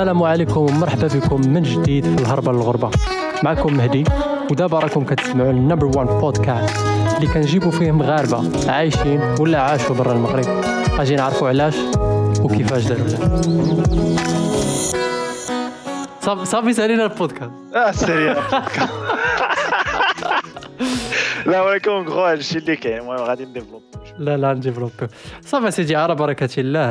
السلام عليكم ومرحبا بكم من جديد في الهربة للغربة. معكم مهدي ودابا راكم كتسمعوا ال number 1 بودكاست اللي كنجيبوا فيه مغاربة عايشين ولا عاشوا برا المغرب. أجي نعرفوا علاش وكيفاش داروا صافي صافي سالينا البودكاست. آه سريع لا ولكن en gros هادشي اللي كاين. المهم غادي ن développe. لا لا ن développer صافي سيدي على بركة الله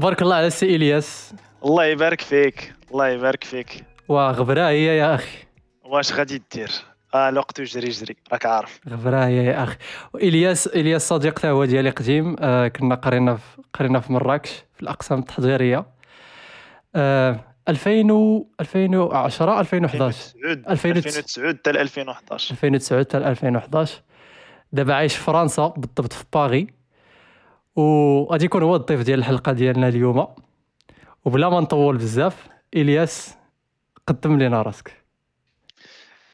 تبارك الله على السي إلياس. الله يبارك فيك الله يبارك فيك. وغبرة هي يا أخي. واش غادي دير؟ آه الوقت يجري يجري راك عارف. غبرة هي يا أخي. وإلياس إلياس صديق تا هو ديالي قديم. آه كنا قرينا في قرينا في مراكش في الأقسام التحضيرية. آه 2000 و 2010 2011 2009 2009 حتى 2011 2009 حتى 2011 دابا عايش في فرنسا بالضبط في باغي وغادي يكون هو الضيف ديال الحلقة ديالنا اليوم. وبلا ما نطول بزاف إلياس قدم لينا راسك.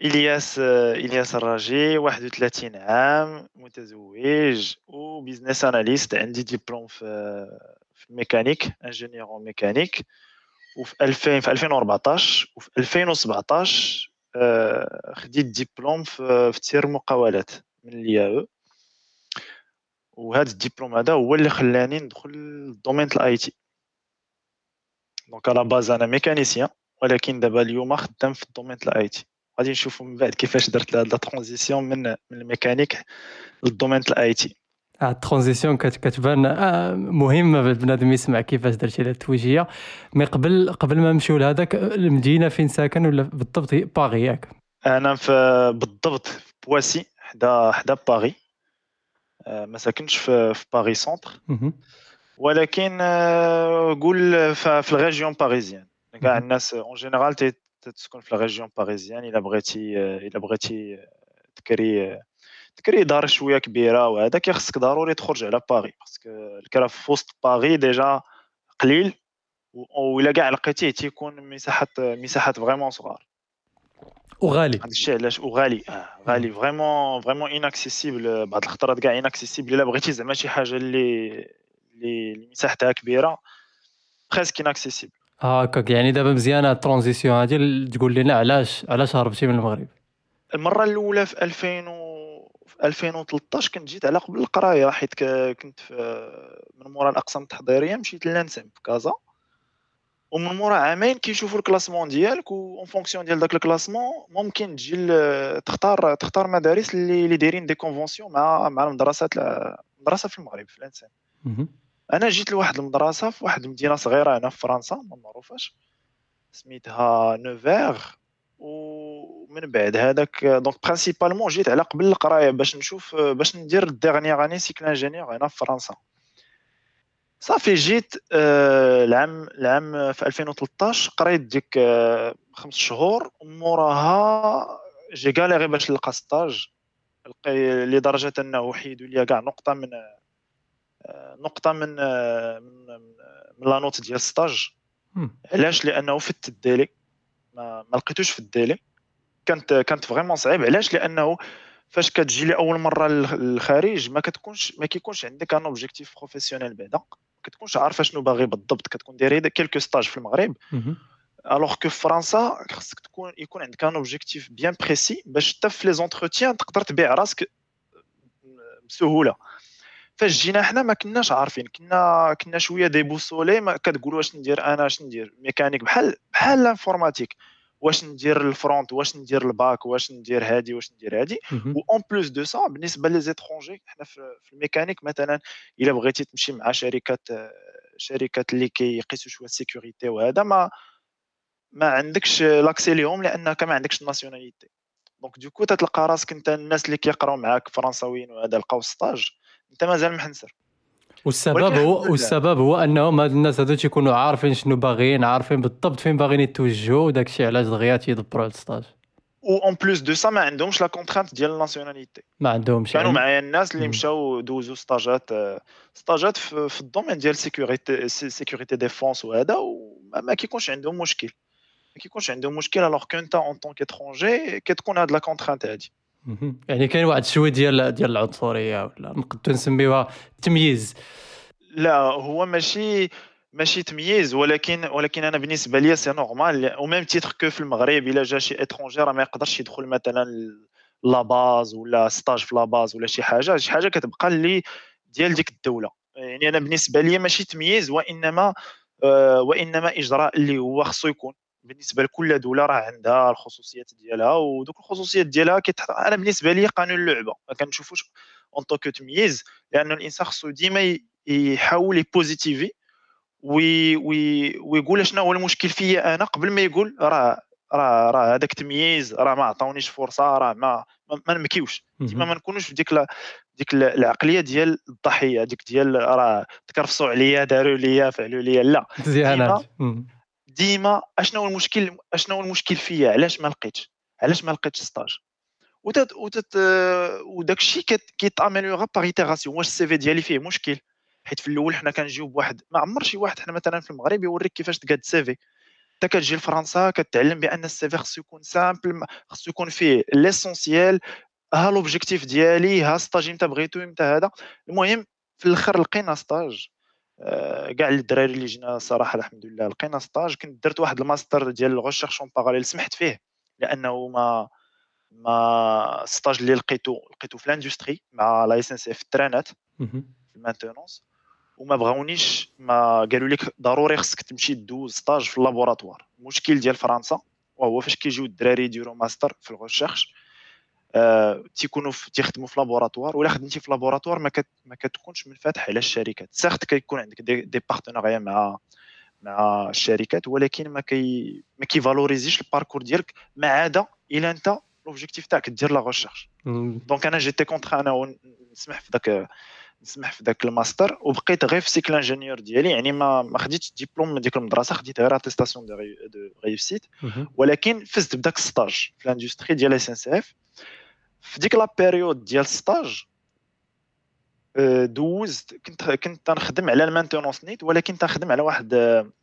إلياس إلياس الراجي 31 عام متزوج و business analyst عندي ديبلوم في في ال mécanique ingénieur mécanique وفي 2000 في 2014 وفي 2017 آه، خديت ديبلوم في تسيير مقاولات من ال IAE وهذا الدبلوم هذا هو اللي خلاني ندخل ال domaine ال IT. donc à la base أنا mécanicien ولكن دابا اليوم خدام في ال domaine ال IT. غادي نشوفوا من بعد كيفاش درت la transition من من ال mécanique لل domaine ال IT. ال transition كت- كتبان آه، مهمه بنادم يسمع كيفاش درتي هاد التوجيه mais قبل قبل ما نمشيو لهذاك المدينة فين ساكن ولا بالضبط باغي ياك أنا في بالضبط في Poissy حدا حدا باغي ما ساكنش في في مهم. ولكن آه، قول في ال région parisienne كاع. الناس en général تسكن في ال région parisienne إلا بغيتي آه، إلا بغيتي آه، تكري آه، تكري دار شوية كبيرة وهذا كيخصك ضروري تخرج على Paris parce que الكرا في وسط Paris déjà قليل و- وإلا كاع لقيتيه تيكون مساحات مساحات vraiment صغار وغالي هذا الشيء علاش وغالي آه غالي vraiment vraiment inaccessible بعض الخطرات كاع inaccessible إلا بغيتي زعما شي حاجة اللي اللي مساحتها كبيرة presque inaccessible هاكاك يعني دابا مزيانة ال transition هادي ل- تقول لنا علاش علاش هربتي من المغرب؟ المرة الأولى في 2000 و... في 2013 كنت جيت على قبل القراية حيت كنت في من مورا الاقسام التحضيريه مشيت لل ENSEM في كازا. ومن مورا عامين كيشوفوا ال classement ديالك و en fonction ديال داك ال classement ممكن تجي تختار تختار مدارس اللي اللي دايرين des conventions مع مع المدرسات المدرسة في المغرب في ال ENSEM مهم. أنا جيت لواحد المدرسة في واحد المدينة صغيرة هنا في فرنسا ما معروفاش سميتها Nevers ومن بعد هذاك donc principalement جيت على قبل القراية باش نشوف باش ندير ال dernière année cycle ingénieur هنا في فرنسا. صافي جيت آه، العام العام في 2013 قريت ديك آه، خمس شهور موراها j'ai galéré باش نلقى stage. لدرجة أنه حيدوا لي كاع نقطة من آه، نقطة من من من la note ديال ستاج. علاش؟ لأنه فت ال délai. ما, ما لقيتوش في ال délai. كانت كانت vraiment صعيب. علاش؟ لأنه فاش كتجي لأول مرة لل- للخارج ما كتكونش ما كيكونش عندك un objectif professionnel بعدا. كتكونش عارفة شنو باغي بالضبط كتكون داير quelques stages في المغرب. alors que في فرنسا خصك تكون يكون عندك un objectif bien précis باش حتى في les entretiens تقدر تبيع راسك بسهولة. فاش جينا حنا ما كناش عارفين كنا كنا شوية déboussolés ما كتقول واش ندير أنا واش ندير ميكانيك. بحال بحال ال informatique. واش ندير ال front واش ندير ال back واش ندير هادي واش ندير هادي. مهم. en plus de ça بالنسبة لي les étrangers حنا في في الميكانيك مثلا إلا بغيتي تمشي مع شركات شركات اللي كيقيسوا شوية ال sécurité وهذا ما ما عندكش l'accès ليهم لانك ما عندكش ال nationalité. donc du coup تتلقى راسك أنت الناس اللي كيقراو معاك فرنساويين وهذا لقاو stage أنت مازال محنسر. والسبب هو. والسبب هو انهم هاد الناس هادو تيكونوا عارفين شنو باغيين عارفين بالضبط فين باغيين يتوجهوا وداك الشيء علاش دغيا تيدبروا على ال stage و en plus de ça ما عندهمش la contrainte ديال ال nationalité ما عندهمش كانوا يعني. معايا الناس اللي. مشاو دوزو ستاجات ستاجات في, ال domaine ديال sécurité sécurité défense وهذا وما ما كيكونش عندهم مشكل ما كيكونش عندهم مشكل alors que انت en tant qu'étranger كتكون هاد la contrainte هادي مهم. يعني كاين واحد شوية ديال ديال العنصرية ولا نقدروا نسميوها التمييز لا هو ماشي ماشي تمييز ولكن ولكن أنا بالنسبة لي c'est normal au même titre que في المغرب إلا جا شي étranger راه ما يقدرش يدخل مثلا la base ولا stage في la base ولا شي حاجة. شي حاجة كتبقى اللي ديال ديك الدولة. يعني أنا بالنسبة لي ماشي تمييز وإنما آه وإنما إجراء اللي هو خصو يكون. بالنسبة لكل دولة راه عندها الخصوصيات ديالها ودوك الخصوصيات ديالها كيتحط أنا بالنسبة لي قانون اللعبة. ما كنشوفوش en tout cas تمييز لأن الإنسان خصو ديما يحاول ي positiver وي وي ويقول شنو هو المشكل فيا أنا قبل ما يقول راه راه راه هذاك تمييز راه ما عطاونيش فرصة راه ما ما نمكيوش. ديما ما نكونوش في ديك ديك العقلية ديال الضحية ديك ديال راه تكرفصوا عليا داروا ليا فعلوا ليا لا. ديما ديما أشنو المشكل أشنو المشكل فيا؟ علاش ما لقيتش؟ علاش ما لقيتش stage؟ وتت وتت وداك الشيء كيت améliorer par itération واش ال CV ديالي فيه مشكل؟ حيت في الأول حنا كنجيو بواحد ما عمر شي واحد حنا مثلا في المغرب يوريك كيفاش تقاد ال CV. انت كتجي لفرنسا كتعلم بأن ال CV خصو يكون simple خصو يكون فيه l'essentiel ها l'objectif ديالي ها stage إمتى بغيتو إمتى هذا. المهم في الأخر لقينا stage. آه، كاع الدراري اللي جينا صراحة الحمد لله لقينا stage كنت درت واحد الماستر ديال ال recherche en parallèle سمحت فيه لأنه ما ما stage اللي لقيتو لقيتو في ال industrie مع la SNCF الترانات في ال maintenance وما بغاونيش ما قالوا لك ضروري خصك تمشي دوز stage في ال laboratoire المشكل ديال فرنسا وهو فاش كيجيو الدراري يديروا ماستر في ال recherche آه تيكونوا تيخدموا في laboratoire ولا خدمتي في laboratoire ما, كت ما كتكونش منفتح على الشركات. certes كيكون عندك des, des partenariats مع مع الشركات ولكن ما كي ما كي valoriser ش ال parcours ديالك ما عدا إلا أنت l'objectif تاعك دير la recherche donc أنا j'étais contraint أنا نسمح في ذاك نسمح في ذاك الماستر وبقيت غير في cycle ingénieur ديالي يعني ما ما خديتش ديبلوم من ديك المدرسة خديت غير attestation de réussite ولكن فزت بداك stage في ال industrie ديال SNCF في ديك la période ديال stage دوزت كنت كنت تنخدم على ال maintenance نيت ولكن تنخدم على واحد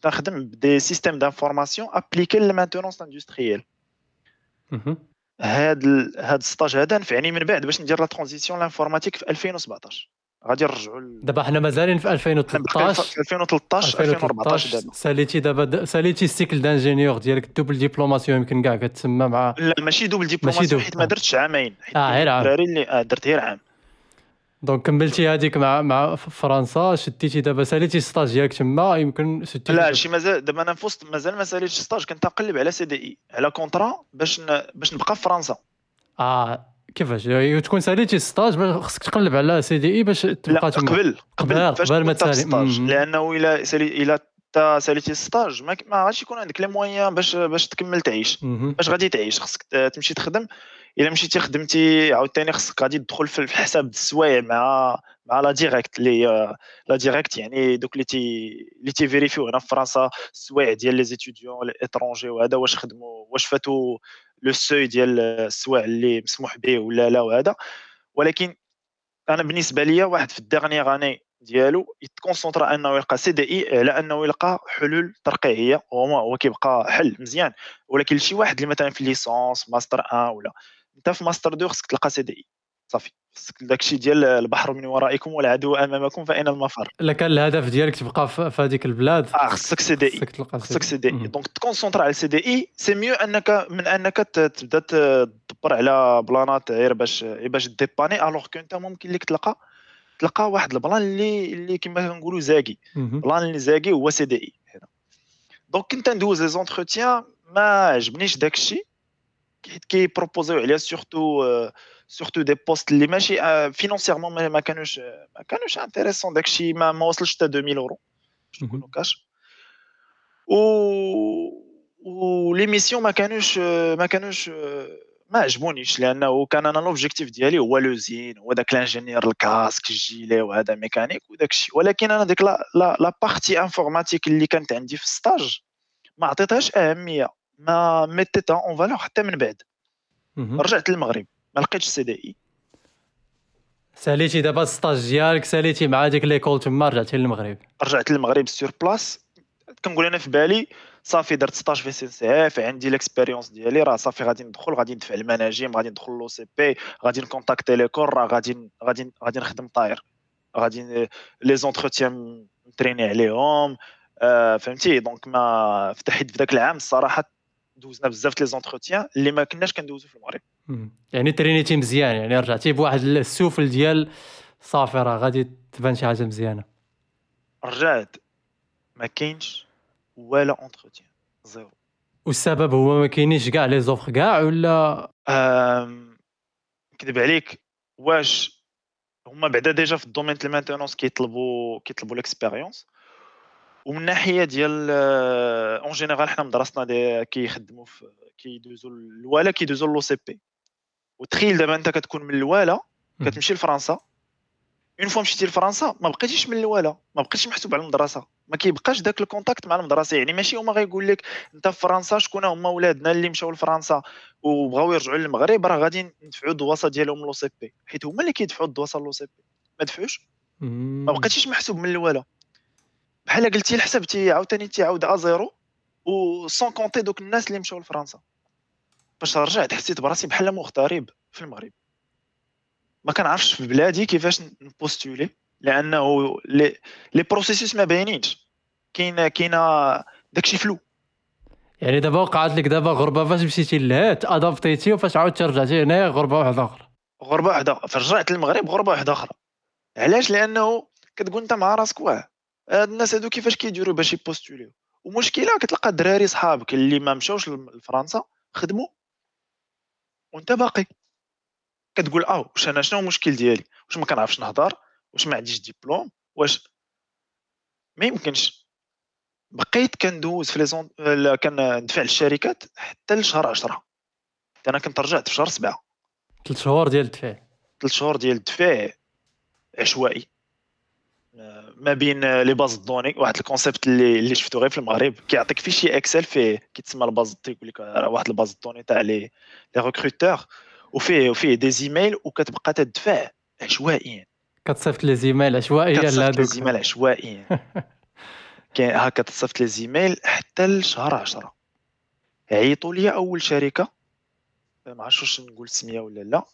تنخدم ب des systèmes d'information appliqués لل maintenance industrielle. هاد هاد ال stage هذا نفعني من بعد باش ندير la transition l'informatique في 2017 غادي نرجعوا دابا حنا مازالين في 2013 في 2013 2014 دابا. ساليتي دابا ساليتي ال cycle d'ingénieur ديالك double diplomation يمكن كاع كتسمى مع لا ماشي double diplomation حيت ما درتش عامين. حيت آه غير عام. الدراري اللي آه درت غير عام. donc كملتي هذيك مع مع فرنسا شديتي دابا ساليتي stage ديالك تما يمكن شديتي لا شي مازال دابا أنا فوسط مازال ما ساليتش stage كنت نقلب على CDI على contrat باش ن... باش نبقى في فرنسا. آه كيفاش؟ تكون ساليتي stage خصك تقلب على CDI باش تبقى تما. قبل قبل قبل ما تسالي. لأنه إلا سالي إلا تا ساليتي stage ما, ما غاديش يكون عندك les moyens باش باش تكمل تعيش. باش غادي تعيش خصك تمشي تخدم. إلا مشيتي خدمتي عاوتاني خصك غادي تدخل في الحساب السوايع مع مع la DIRECCTE اللي la DIRECCTE يعني دوك اللي تي اللي تي vérifier و هنا في فرنسا السوايع ديال les étudiants l'étranger وهذا واش خدموا واش فاتوا le seuil ديال السوايع اللي مسموح به ولا لا وهذا ولكن أنا بالنسبة لي واحد في ال dernière année ديالو يت concentrer أنه يلقى CDI على أنه يلقى حلول ترقيعية وهو هو كيبقى حل مزيان. ولكن شي واحد اللي مثلا في licence ماستر 1 ولا أنت في ماستر 2 خصك تلقى CDI صافي. خصك داكشي ديال البحر من ورائكم والعدو أمامكم فاين المفر. إلا كان الهدف ديالك تبقى في هذيك البلاد آه خصك CDI. خصك CDI. donc ت concentrer على CDI. c'est mieux انك من أنك تبدا تدبر على بلانات غير باش باش dépanner alors que انت ممكن لك تلقى تلقى واحد ال plan اللي اللي كما كنقولوا زاكي. plan اللي زاكي هو CDI. donc كنت ندوز les entretiens ما عجبنيش داك الشيء حيت كي proposer و عليا surtout surtout des postes اللي ماشي financièrement ما كانوش ما كانوش intéressants داكشي ما, ما وصلش حتى 2000 اورو باش نكونوا كاش و و les missions ما كانوش ما كانوش ما عجبونيش لأنه كان أنا l'objectif ديالي هو l'usine هو داك ال ingénieur ال casque ال gilet وهذا ميكانيك وداك الشيء ولكن أنا ديك la la partie informatique اللي كانت عندي في ال stage ما عطيتهاش اهميه ما ميتيتها en valeur حتى من بعد رجعت للمغرب ما لقيتش CDI ساليتي دابا ال stage ديالك ساليتي مع ديك l'école تما رجعتي للمغرب. رجعت للمغرب sur place كنقول أنا في بالي صافي درت stage في CCF عندي l'expérience ديالي راه صافي غادي ندخل غادي ندفع المناجم غادي ندخل l'OCP غادي نكونتاكتي لي كور راه غادي غادي غادي نخدم طاير. غادي les entretiens متريني عليهم. آه، فهمتي؟ donc ما فتحت في ذاك العام الصراحة دوزنا بزاف les entretiens اللي ما كناش كندوزو في المغرب. يعني ترينيتي مزيان يعني رجعتي بواحد السوفل ديال صافي راه غادي تبان شي حاجة مزيانة. رجعت ما كاينش ولا entretien zéro. والسبب هو ما كاينينش كاع les offres كاع ولا؟ نكذب عليك واش هما بعدا déjà في ال domaine ديال ال maintenance كيطلبوا كيطلبوا l'expérience ومن ناحية ديال en général حنا مدرستنا دي كيخدموا في كيدوزوا الولاد كيدوزوا l'OCP وتخيل دابا انت كتكون من الولاد كتمشي لفرنسا. une fois مشيتي لفرنسا ما بقيتيش من الولاد ما بقيتيش محسوب على المدرسة. ما كيبقاش داك ال contact مع المدرسة. يعني ماشي هما غيقول لك انت في فرنسا شكون هما ولادنا اللي مشاو لفرنسا؟ وبغاو يرجعوا للمغرب راه غادي ندفعوا الدواسة ديالهم l'OCP حيت هما اللي كيدفعوا الدواسة l'OCP ما دفعوش؟ ما بقيتيش محسوب من الولاد بحال قلتي حسبتي عاوتاني تيعاود à zéro و sans compter دوك الناس اللي مشاو لفرنسا. باش رجعت حسيت براسي بحال مغترب في المغرب. ما كنعرفش في بلادي كيفاش نبوستولي لأنه les les processus ما باينينش. كاين كاينة داكشي flou. يعني دابا وقعت لك دابا غربة فاش مشيتي لهات ادابتيتي وفاش عاودتي رجعتي هنا غربة واحدة أخرى. غربة واحدة فرجعت للمغرب غربة واحدة أخرى. علاش؟ لأنه كتقول أنت مع راسك واه هاد الناس هادو كيفاش كيديروا باش يبوستوليو؟ ومشكلة كتلقى الدراري صحابك اللي ما مشاوش لفرنسا خدموا وانت باقي. كتقول آه واش أنا شنو المشكل ديالي؟ واش ما كنعرفش نهضر؟ واش ما عنديش ديبلوم؟ واش؟ ما يمكنش. بقيت كندوز في ليزون كندفع للشركات حتى لشهر 10 أنا كنت رجعت في شهر 7 ثلاث شهور ديال الدفاع. ثلاث شهور ديال الدفاع عشوائي. ما بين les bases de données واحد ال concept اللي اللي شفتو غير في المغرب. كيعطيك fichier Excel فيه كيتسمى ال base تيقول لك راه واحد ال base de données تاع les les recruteurs وفيه وفيه des emails وكتبقى تدفع عشوائيا. كتصيفط les emails عشوائيا لهذوك les emails عشوائيا. كاين هكا تصيفط les emails حتى لشهر 10 عيطوا لي أول شركة. ما عرفتش واش نقول السميه ولا لا.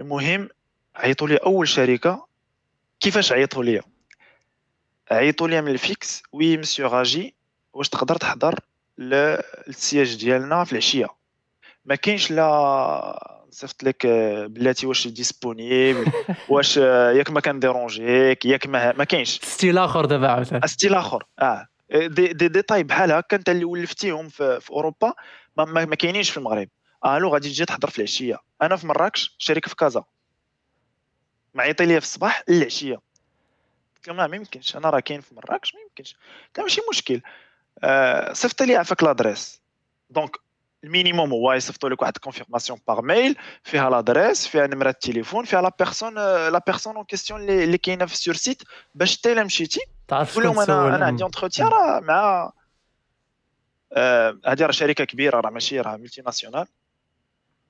المهم عيطوا لي أول شركة. كيفاش عيطوا لي عيطوا لي من ال fixe. Oui monsieur غاجي واش تقدر تحضر لل siège ديالنا في العشية؟ ما كاينش لا صيفط لك بلاتي واش disponible واش ياك ما كان ديرونجيك ياك ما ما كاينش. style آخر دابا عاوتاني. style آخر آه. دي دي ديتاي بحال هكا أنت اللي ولفتيهم في, في أوروبا ما, ما, ما كاينينش في المغرب. Alors غادي تجي تحضر في العشية. أنا في مراكش شركه في كازا. معيطي ليا في الصباح للعشية. قلت لهم لا ما يمكنش. أنا راه كاين في مراكش ما يمكنش. قلت ماشي مشكل. آه صيفط لي عفاك l'adresse donc ال minimum هو يصيفطوا لك واحد confirmation par mail فيها l'adresse فيها نمرة التليفون فيها la personne la personne en question اللي كاينة في ال sur site باش حتى الا مشيتي تعرف لهم أنا أنا عندي entretien راه مع هذه راه شركة كبيرة راه ماشي راه multinationale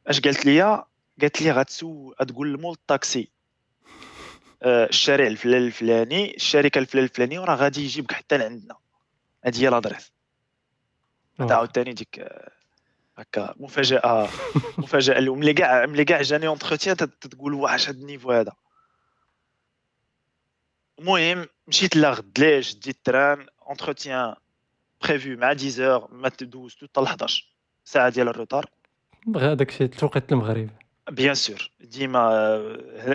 اش قالت لي قالت لي غتسو غتقول لمول الطاكسي. الشارع الفلاني الفلاني الشركة الفلاني الفلاني وراه غادي يجيبك حتى لعندنا. هذه هي l'adresse عاوتاني ديك هكا مفاجأة مفاجأة. اللي ملي كاع ملي كاع جاني entretien تقول واش هاد ال niveau هذا؟ المهم مشيت لا غد ليش؟ ديت ال train entretien prévu مع 10 ما تدوز حتى ل 11 ساعة ديال ال retard هذاك الشيء التوقيت المغرب. Bien sûr ديما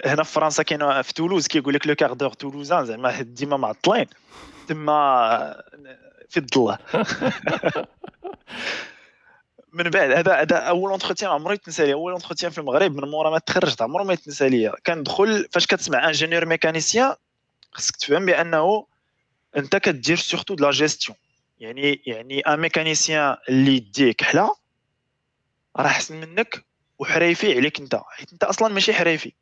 هنا في فرنسا كاين في تولوز كيقول لك le quart d'heure toulousain زعما ديما معطلين تما في الضله من بعد هذا هذا أول entretien عمري يتنسى لي. أول entretien في المغرب من مورا ما تخرجت عمره ما يتنسى لي. كندخل فاش كتسمع ingénieur mécanicien خصك تفهم بأنه أنت كدير surtout de la gestion يعني يعني un mécanicien اللي يديك حلا راه احسن منك وحريفي عليك انت. حيت انت أصلا ماشي حريفي.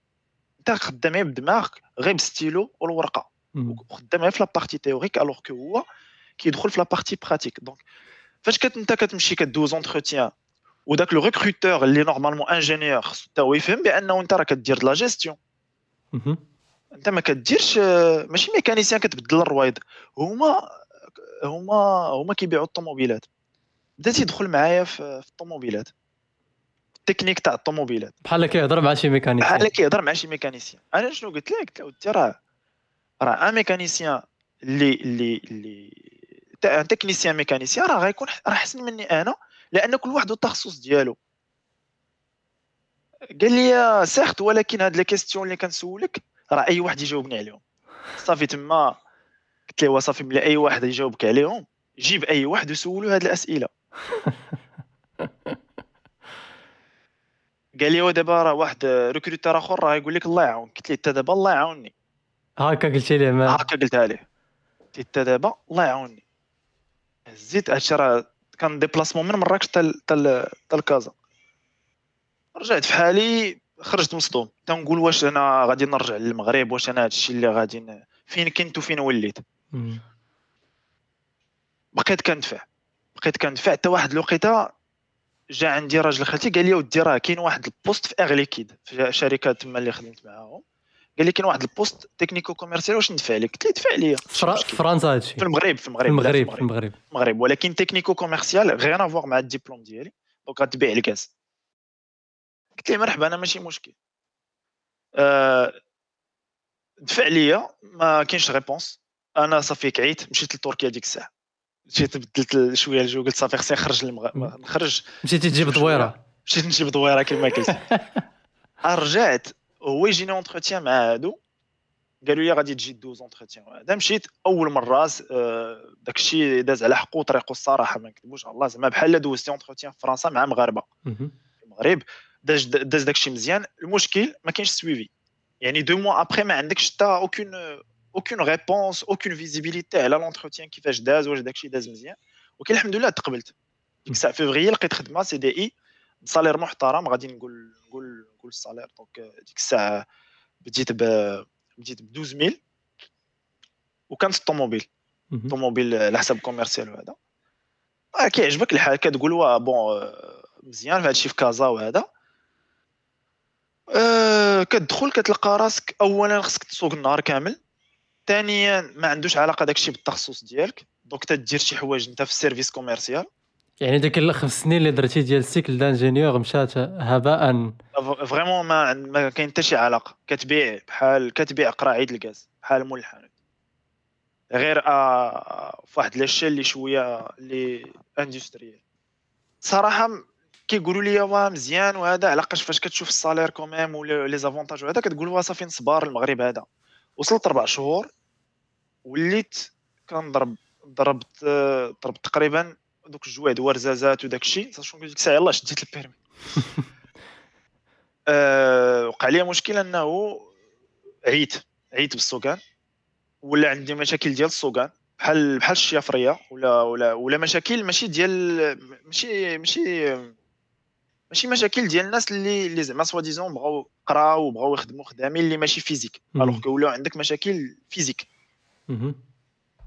انت خدام بدماغك غير بالستيلو والورقة. وخدام غير في la partie théorique alors que هو كيدخل في la partie pratique donc فاش كت انت كتمشي كدوز entretien وداك le recruteur اللي normalement ingénieur خصو حتى هو يفهم بأنه انت راه كدير لا جيستيون انت ما كديرش ماشي mécanicien كتبدل الرويض هما هما هما كيبيعوا الطوموبيلات. بدا تيدخل معايا في الطوموبيلات. التكنيك تاع الطوموبيلات. بحال كيهضر مع شي mécanicien. بحال كيهضر مع شي mécanicien. أنا شنو قلت لك؟ قلت له راه راه un mécanicien اللي اللي اللي un technicien mécanicien راه غيكون راه أحسن مني أنا لأن كل واحد التخصص ديالو. قال لي certes ولكن هاد les questions اللي كنسولك راه أي واحد يجاوبني عليهم. صافي تما قلت له صافي ملي أي واحد يجاوبك عليهم جيب أي واحد وسولو هاد الأسئلة. قال لي ودابا راه واحد recruteur آخر راه يقول لك الله يعاونك. قلت له أنت دابا الله يعاوني هكا قلتي ليه؟ ما هكا قلتها ليه. قلت أنت دابا الله يعاوني هزيت هادشي راه كان déplacement من مراكش حتى لكازا. رجعت في حالي خرجت مصدوم تنقول واش أنا غادي نرجع للمغرب؟ واش أنا هادشي اللي غادي ن... فين كنت وفين وليت؟ بقيت كندفع. بقيت كندفع. حتى واحد الوقيته جا عندي راجل خالتي قال لي ودي راه كاين واحد ال poste في Air Liquide في شركة تما اللي خدمت معاهم. قال لي كاين واحد ال poste technico-commercial واش ندفع لك؟ قلت له دفع لي في فرنسا هادشي. في المغرب في المغرب في المغرب في المغرب. المغرب. ولكن technico-commercial rien à voir مع الدبلوم ديالي. donc غتبيع الكاس. قلت له مرحبا أنا ماشي مشكل. أه دفع ليا ما كاينش réponse أنا صافي كعيت مشيت لتركيا ديك الساعة. مشيت بدلت شوية الجو قلت صافي خصني نخرج. نخرج. مشيتي تجيب دويرة. مشيت نجيب دويرة كما قلت. رجعت هو يجيني entretien مع هادو. قالوا لي غادي تجي دوز entretien هذا مشيت أول مرة آه، داك الشيء داز على حقه طريقه الصراحة ما نكذبوش الله. زعما بحال دوزتي entretien في فرنسا مع مغاربة. المغرب داز داز داك الشيء مزيان. المشكل ما كاينش suivi يعني deux mois après ما عندكش حتى aucune aucune réponse aucune visibilité على l'entretien كيفاش داز واش داك الشيء داز مزيان ولكن الحمد لله تقبلت ديك الساعة فيفري لقيت خدمه CDI ب salaire محترم غادي نقول نقول نقول ال salaire donc ديك الساعة بديت ب بديت ب 12000 وكانت الطوموبيل الطوموبيل على حساب commercial وهذا آه كيعجبك الحال كتقول bon مزيان في هادشي في كازا وهذا أه كتدخل كتلقى راسك اولا خصك تسوق النهار كامل ثانيا ما عندوش علاقة داكشي بالتخصص ديالك. donc تدير شي حوايج انت في ال service commercial يعني ديك الخمس سنين اللي درتي ديال ال cycle d'ingénieur مشات هباء. vraiment ما ما كاين حتى شي علاقة. كتبيع بحال كتبيع قراعي د الغاز بحال مول الحانوت غير آه فواحد l'échelle اللي شوية اللي industriel صراحة كيقولوا لي واه مزيان وهذا علاقاش فاش كتشوف ال salaire quand même ولا les avantages وهذا كتقول واه صافي نصبر المغرب هذا. وصلت ربع شهور وليت كنضرب ضربت ضربت تقريبا دوك الجواد ورزازات وداك الشيء. شنو ديك الساعة يلاه شديت البيرمي أه وقع لي مشكل إنه عيت عيت بالسوقان. ولا عندي مشاكل ديال السوقان. بحال بحال الشيافريه ولا ولا ولا مشاكل ماشي ديال ماشي ماشي ماشي مشاكل ديال الناس اللي اللي زعما سوا ديزون بغاو قراو وبغاو يخدموا خدامين اللي ماشي فيزيك. الوغ كو ولاو عندك مشاكل فيزيك.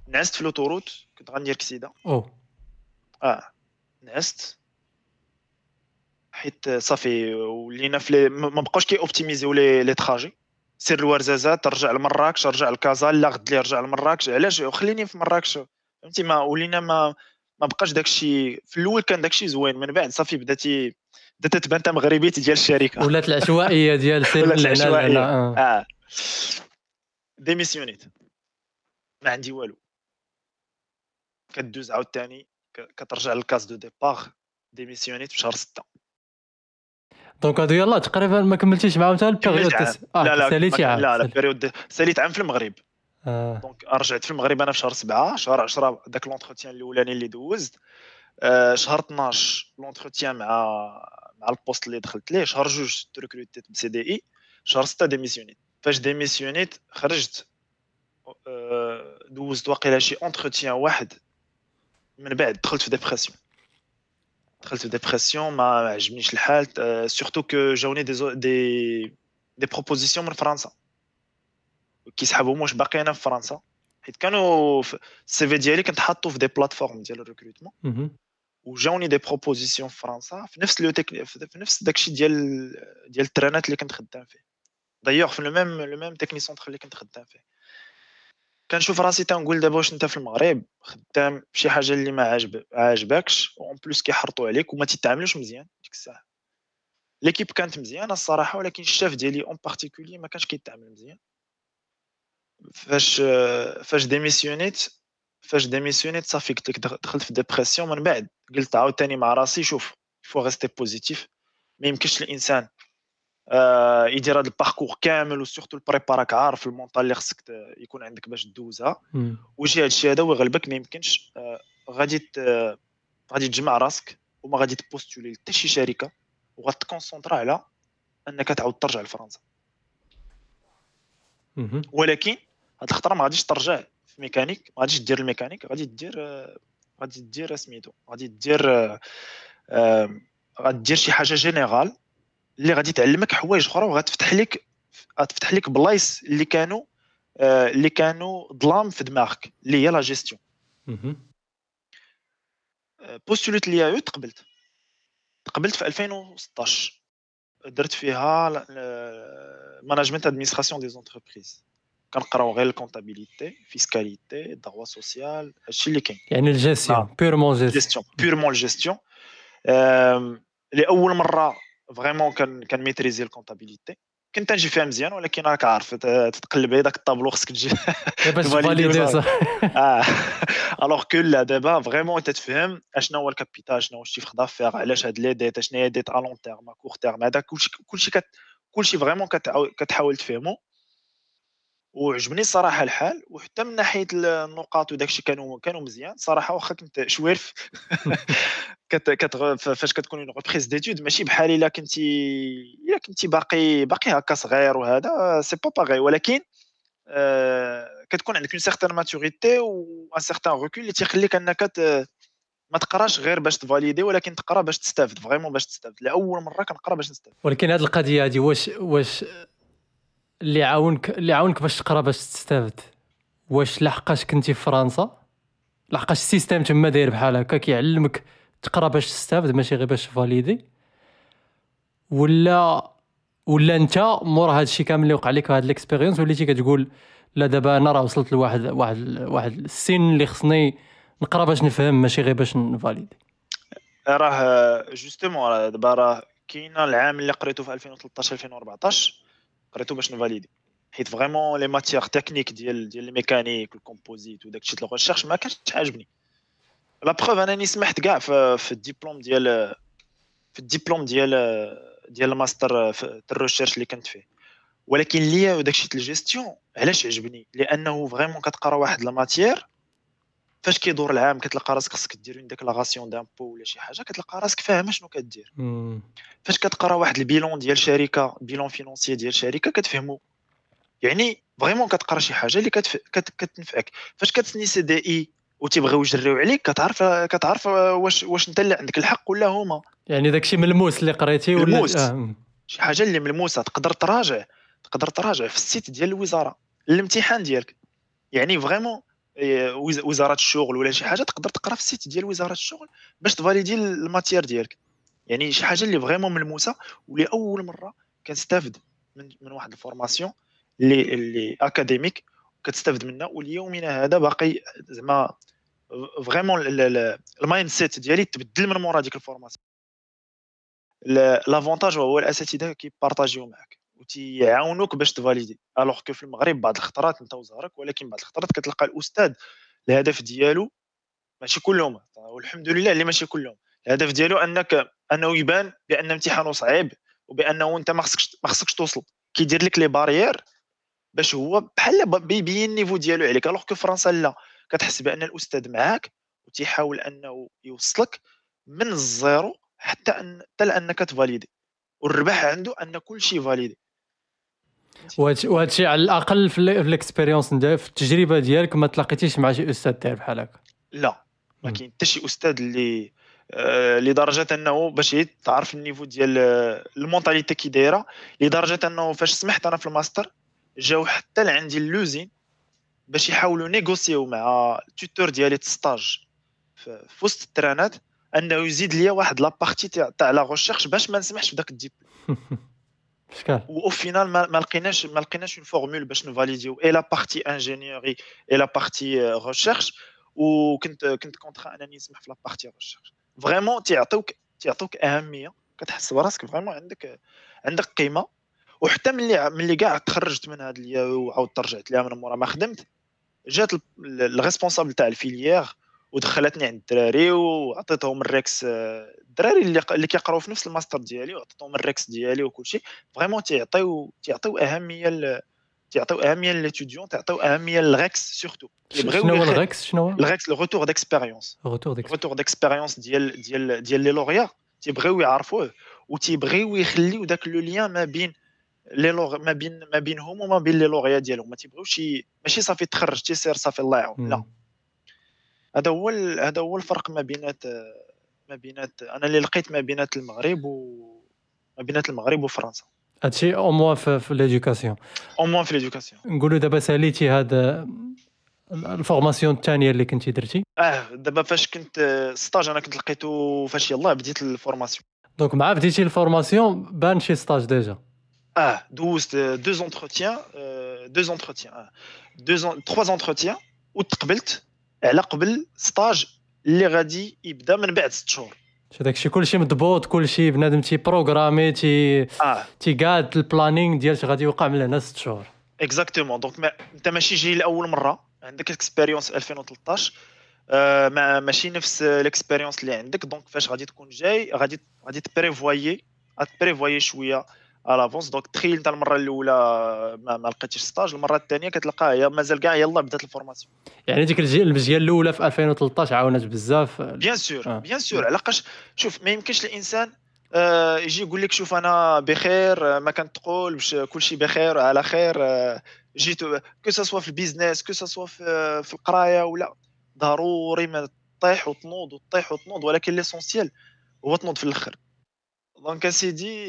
نعست في l'autoroute كنت غندير كسيدة. أو. آه. نعست. حيت صافي ولينا في ما بقاوش كي اوبتيميزيو les les trajets. سير الورزازات رجع لمراكش رجع لكازا لا غد لي رجع لمراكش علاش؟ خليني في مراكش فهمتي؟ ما ولينا ما ما بقاش داكشي في الأول كان داكشي زوين من بعد صافي بداتي بدات تبان انت مغربيت ديال الشركة. ولات العشوائية ديال سير ولات العشوائية. آه, آه. ديميسيونيت ما عندي والو. كدوز عاوتاني كترجع لل case de départ. ديميسيونيت في شهر 6 donc هادو يلاه تقريبا ما كملتيش معاهم حتى ال période آه لا لا ساليتي عام. لا لا période ساليت عام في المغرب. آه. donc رجعت في المغرب أنا في شهر 7 شهر 10 داك l'entretien الأولاني اللي دوزت. آه شهر 12 l'entretien مع مع ال poste اللي دخلت ليه شهر جوج تركروتيت ب CDI شهر 6 ديميسيونيت. فاش ديميسيونيت خرجت آه دوزت واقيلا شي entretien واحد من بعد دخلت في dépression دخلت في dépression ما عجبنيش الحال surtout que جاوني des des des propositions من فرنسا. كيسحبوا باقي أنا في فرنسا. حيت كانوا ال CV ديالي كنت حاطو في des plateformes ديال ال recrutement. وجاوني des propositions في فرنسا في نفس le techni في نفس داكشي ديال ديال الترانات اللي كنت خدام فيه. دايوغ في le même le même technicentre اللي كنت خدام فيه. كنشوف راسي تنقول دابا واش أنت في المغرب خدام بشي حاجة اللي ما عاجب عاجبكش en plus كيحرطوا عليك وما تتعاملوش مزيان ديك الساعة. l'équipe كانت مزيانة الصراحة ولكن الشاف ديالي en particulier ما كانش كيتعامل مزيان. فاش فاش ديميسيونيت فاش ديميسيونيت صافي قلت لك دخلت في dépression من بعد. قلت عاوتاني مع راسي شوف faut rester positif ما يمكنش الإنسان آه يدير هذا ال parcours كامل و surtout ال prépa راك عارف ال mental اللي خصك يكون عندك باش دوزها ويجي هذا الشيء هذا ويغلبك ما يمكنش آه غادي غادي تجمع راسك وما غادي تبوستولي حتى شي شركة وغتكونسونطرا على أنك تعاود ترجع لفرنسا. ولكن هاد الخطرة ما غاديش ترجع. في ميكانيك ما غاديش دير الميكانيك غادي دير غادي دير سميتو غادي دير غادي دير شي حاجة générale اللي غادي تعلمك حوايج أخرى وغتفتح لك غتفتح لك بلايص اللي كانوا اللي كانوا ظلام في دماغك اللي هي la gestion. postulit ليا تقبلت. تقبلت في 2016 درت فيها management administration des entreprises كنقراو غير ال comptabilité fiscalité droit social هادشي اللي كاين. يعني الجيستيون بيرمون جيستيون بيرمون الجيستيون لأول مرة vraiment كان كان maîtriser ال comptabilité. كنت نجي فيها مزيان ولكن راك عارف تتقلب هذاك الطابلو خصك تجي باش ت valider صح. آه. alors que لا دابا vraiment تتفهم اشنا هو ال capital شنو هو ال chiffre d'affaires علاش هاد les dettes شنو هي dettes à long terme court terme هذا كلشي كلشي كلشي vraiment كتحاول تفهمو. وعجبني الصراحه الحال وحتى من ناحية النقاط وداكشي كانوا كانوا مزيان صراحة. واخا كنت شويرف كت كت فاش كتكون en reprise d'études ماشي بحال إلا كنتي إلا كنتي باقي باقي هكا صغير وهذا سي با باغي ولكن آه كتكون عندك une certaine maturité و un certain recul اللي تيخليك أنك ما تقراش غير باش ت valider ولكن تقرا باش تستافد vraiment باش تستافد. لأول مرة كنقرا باش نستافد. ولكن هذه القضية هذه واش واش اللي عاونك اللي عاونك باش تقرا باش تستافد. واش لحقاش كنتي في فرنسا؟ لحقاش ال système تما داير بحال هكا كيعلمك تقرا باش تستافد ماشي غير باش ت valider. ولا ولا انت مور هذا الشيء كامل اللي وقع لك هاد ال expérience وليتي كتقول لا دابا أنا راه وصلت لواحد واحد واحد السن اللي خصني نقرا باش نفهم ماشي غير باش ن valider. راه justement دابا راه كاين العام اللي قريته في 2013 2014 قريتو باش ن valider. حيت vraiment les matières techniques ديال ديال ال mécanique وال composites وداك الشيء ديال ال recherche ما كانش عاجبني. la preuve انني سمحت كاع في, في الدبلوم ديال في الدبلوم ديال ديال الماستر في ال recherche اللي كنت فيه. ولكن ليا وداك الشيء الجيستيون علاش عجبني؟ لأنه vraiment كتقرا واحد la matière فاش كيدور العام كتلقى راسك خصك دير une déclaration d'impôts ولا شي حاجة كتلقى راسك فاهم شنو كدير. فاش كتقرا واحد ال bilan ديال شركة bilan financier ديال شركة كتفهمو. يعني vraiment كتقرا شي حاجة اللي كتف... كت... كتنفعك. فاش كتسني CDI وتيبغيو يجريو عليك كتعرف كتعرف واش واش انت اللي عندك الحق ولا هما. يعني داكشي ملموس اللي قريتي ولا ملموس. آه. شي حاجة اللي ملموسة تقدر تراجع تقدر تراجع في ال site ديال الوزارة الامتحان ديالك. يعني vraiment وزارة الشغل ولا شي حاجة تقدر تقرا في ال site ديال وزارة الشغل باش ت valider ال matière ديالك. يعني شي حاجة اللي vraiment ملموسة ولاول مرة كنستافد من, من واحد ال formation اللي اللي académique كتستافد منها وليومنا هذا باقي زعما vraiment ال mindset ديالي تبدل من مورا ديك ال formation. l'avantage هو الأساتذة كي partager و معك وتيعاونوك باش ت valider. alors que في المغرب بعض الخطرات انت وزهرك ولكن بعض الخطرات كتلقى الأستاذ الهدف ديالو ماشي كلهم. والحمد لله اللي ماشي كلهم. الهدف ديالو أنك أنه يبان بأن امتحانه صعيب وبأنه أنت ما خصكش ما خصكش توصل. كيدير لك les barrières باش هو بحال بيبين ال niveau ديالو عليك. alors que فرنسا لا. كتحس بأن الأستاذ معاك وتيحاول أنه يوصلك من ال zéro حتى أن حتى لأنك ت valider. والربح عنده أن كل شيء valider. وهذا الشيء على الأقل في ال expérience في التجربة ديالك ما تلاقيتيش مع شي أستاذ داير بحال هكا. لا ما كاين حتى شي أستاذ اللي آه لدرجة أنه باش تعرف ال niveau ديال ال mentalité كي دايرة لدرجة أنه فاش سمحت أنا في الماستر جاو حتى لعندي l'usine باش يحاولوا négocier و مع ال tuteur ديالي stage في وسط 38 أنه يزيد ليا واحد la partie تاع la recherche باش ما نسمحش بداك الديبلوم. au final ما لقيناش ما لقيناش une formule باش ن valider و et la partie ingénierie et la partie recherche وكنت كنت contraint انني نسمح في la partie recherche vraiment تيعطيوك تيعطوك اهميه كتحس براسك vraiment عندك عندك قيمة. وحتى ملي ملي كاع تخرجت من هاد وعاودت رجعت ليها من مورا ما خدمت. جات ال responsable تاع la filière. ودخلتني عند الدراري وعطيتهم ال REX الدراري اللي اللي كيقراو في نفس الماستر ديالي وعطيتهم ال REX ديالي وكل شيء vraiment تيعطيو تيعطيو أهمية تيعطيو أهمية ل les étudiants تعطيو أهمية لل REX surtout شنو هو ال REX؟ شنو هو؟ الريكس لو روتور ديكسبيريونس روتور ديكسبيريونس ديال ديال ديال لي لوريا تيبغيو يعرفوه وتيبغيو يخليو داك le lien ما بين لي لوغ ما بين ما بينهم وما بين لي لوريا ديالهم. ما تيبغيوش ماشي صافي تخرج تيسير صافي الله يعاون. لا. هذا هو هذا هو الفرق ما بينات ما بينات أنا اللي لقيت ما بينات المغرب و ما بينات المغرب وفرنسا. هادشي أو موان في, ليدوكاسيون أو موان في ليدوكاسيون نقولوا دابا ساليتي هاد ال formation الثانية اللي كنتي درتي؟ آه دابا فاش كنت stage أنا كنت لقيتو فاش يلاه بديت ال formation. donc مع بديتي ال formation بان شي stage déjà. آه دوزت deux entretiens deux entretiens deux trois entretiens وتقبلت على قبل stage اللي غادي يبدا من بعد ست شهور. داكشي كلشي مضبوط كلشي بنادم تي programmer تي آه. تي قاد ال planning ديال غادي يوقع من هنا ست شهور. exactement donc ما... انت ماشي جاي لأول مرة عندك expérience 2013 آه ما ماشي نفس ال expérience اللي عندك. donc فاش غادي تكون جاي غادي غادي ت prévoyer غات prévoyer شوية l'avance donc تخيل انت المره الاولى ما, ما لقيتيش stage المره الثانية كتلقاه هي مازال كاع يلاه بدات ال formation يعني ديك المزيه الاولى في 2013 عاونت بزاف بيان سور بيان سور علاقاش شوف ما يمكنش الانسان آه يجي يقول لك شوف أنا بخير آه، ما كنت تقول باش كل شيء بخير على خير آه جيت que ce soit في ال business que ce soit في, في القرايه ولا ضروري ما تطيح وتنوض وتطيح وتنوض ولكن l'essentiel هو تنوض في الآخر donc اسيدي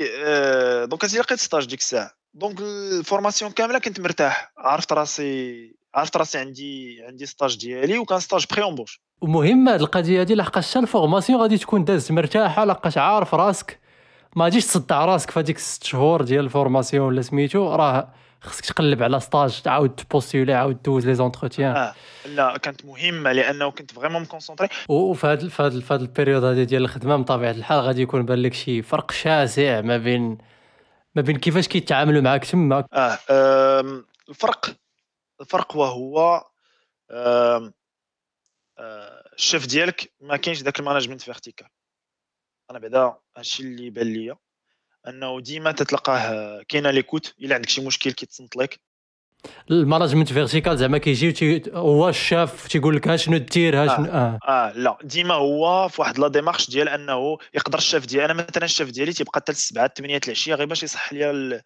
donc اسيدي لقيت stage ديك الساعة donc ال formation كامله كنت مرتاح عرفت راسي عرفت راسي عندي عندي stage ديالي وكان stage pré-embauche ومهم هاد القضية هادي لحقاش ال formation غادي تكون داز مرتاحه لحقاش عارف راسك ما غاديش تصدع راسك في هذيك الست شهور ديال ال formation ولا سميتو راه خصك تقلب على stage تعاود ت postuler عاود دوز les entretiens. آه. لا كانت مهمة لأنه كنت vraiment م concentré. وفي هاد في هاد في هاد ال période هادي ديال الخدمة بطبيعة الحال غادي يكون بان لك شي فرق شاسع ما بين ما بين كيفاش كيتعاملوا معاك تما. آه الفرق الفرق وهو آه الشيف ديالك ما كاينش داك ال management vertical أنا بعدا هادشي اللي بان ليا. أنه ديما تتلقاه كاينة l'écoute إلا عندك شي مشكل كيتصنت لك. ال management vertical زعما كيجي هو الشاف تيقول لك شنو دير ها شنو آه. آه, آه لا ديما هو في واحد la démarche ديال أنه يقدر الشاف ديالي أنا مثلا الشاف ديالي تيبقى حتى السبعه 8 العشيه غير باش يصح لي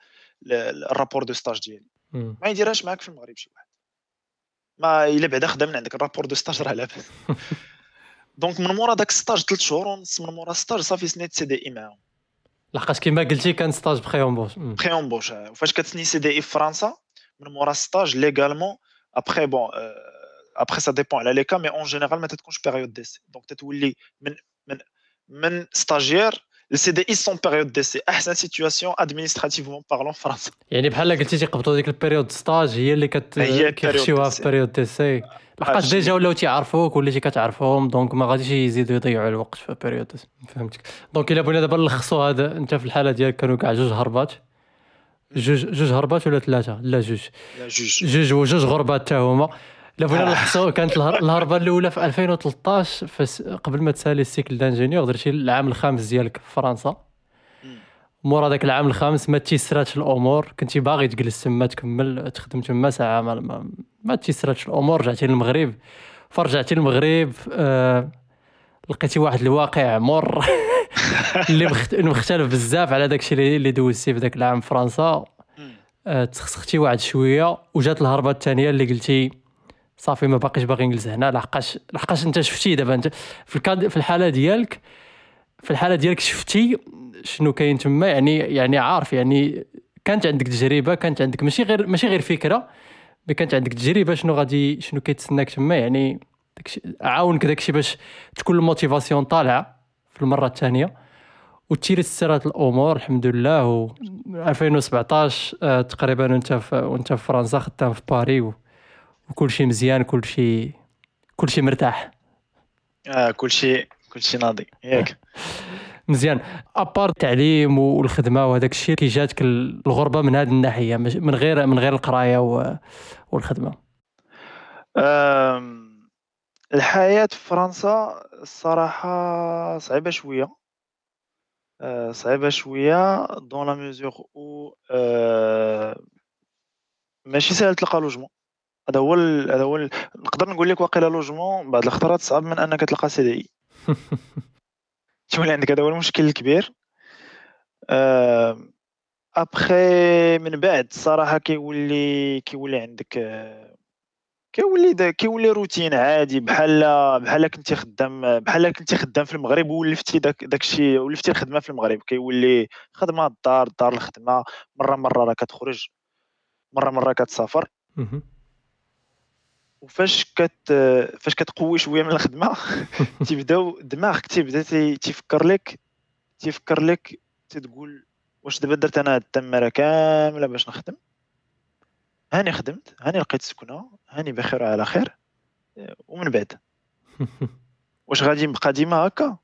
ال rapport de stage ديالي. ما يديرهاش معاك في المغرب شي واحد. ما إلا بعدا خدم من عندك ال rapport de stage راه لاباس. donc من مورا داك stage ثلاث شهور ونص من مورا stage صافي سنيت CDI معاهم. لحقاش كما قلتي كان ستاج بخي اونبوش بخي اونبوش وفاش كتسني CDI في فرنسا من مورا stage légalement après bon après ça dépend على les cas mais en général ما تتكونش période d'essai donc تتولي من من من stagiaire ال CDI sans période d'essai احسن situation administrativement parlant فرنسا يعني بحال قلتي تيقبطوا ديك ال période stage هي اللي كتخشيوها في période d'essai لحقاش déjà ولاو تيعرفوك وليتي كتعرفهم donc ما غاديش يزيدوا يضيعوا الوقت في بيريود فهمتك. donc إلا بغينا دابا نلخصوا هذا أنت في الحالة ديالك كانوا كاع جوج هربات. جوج جوج هربات ولا ثلاثة؟ لا جوج. لا جوج. جوج وجوج هربات حتى هما. الا بغينا نلخصوا كانت الهربة الأولى في 2013 قبل ما تسالي ال cycle d'ingénieur درتي العام الخامس ديالك في فرنسا. مورا داك العام الخامس ما تيسراتش الأمور كنتي باغي تجلس تما تكمل تخدم تما ساعة ما, ما, ما تيسراتش الأمور رجعتي للمغرب. فرجعتي للمغرب آه لقيتي واحد الواقع مر اللي مختلف بزاف على داكشي اللي دوزتي في داك العام في فرنسا آه تسخسختي واحد شوية وجات الهربة الثانية اللي قلتي صافي ما باقيش باغي نجلس هنا. لحقاش لحقاش انت شفتي دابا انت في ال cas في الحالة ديالك في الحالة ديالك شفتي شنو كاين تما؟ يعني يعني عارف يعني كانت عندك تجربة كانت عندك ماشي غير ماشي غير فكرة mais كانت عندك تجربة شنو غادي شنو كيتسناك تما؟ يعني داكشي عاونك داكشي باش تكون ال motivation طالعة في المرة الثانية. وتيسرات الأمور الحمد لله و 2017 آه تقريبا وانت في وانت في فرنسا خدام في باري و... وكل شيء مزيان كل شيء كل شيء مرتاح. آه كل شيء كل شيء ناضي. ياك مزيان. أبار التعليم والخدمة وهذاك الشيء كي جاتك الغربة من هذه الناحية من غير من غير القراية والخدمة. آم، الحياة في فرنسا الصراحة صعيبة شوية. آه، صعيبة شوية دون لا ميزور أو ماشي ساهل تلقى logement هذا هو هذا هو نقدر نقول لك واقيلا logement بعض الخطرات صعب من انك تلقى CDI تولي عندك هذا هو المشكل الكبير. ابخي من بعد الصراحه كيولي كيولي عندك آه، كيولي كيولي روتين عادي بحال بحال كنتي خدام بحال كنتي خدام في المغرب ولفتي داك داكشي ولفتي الخدمة في المغرب. كيولي خدمة الدار الدار الخدمة مره مرة راه كتخرج مره مرة كتسافر. وفاش كت فاش كتقوي شوية من الخدمة تيبداو دماغك تيبدا تي- تيفكر لك تيفكر لك تتقول واش دابا درت أنا هاد التمارة كاملة باش نخدم؟ هاني خدمت هاني لقيت سكنة هاني بخير وعلى خير ومن بعد. واش غادي نبقى ديما هكا؟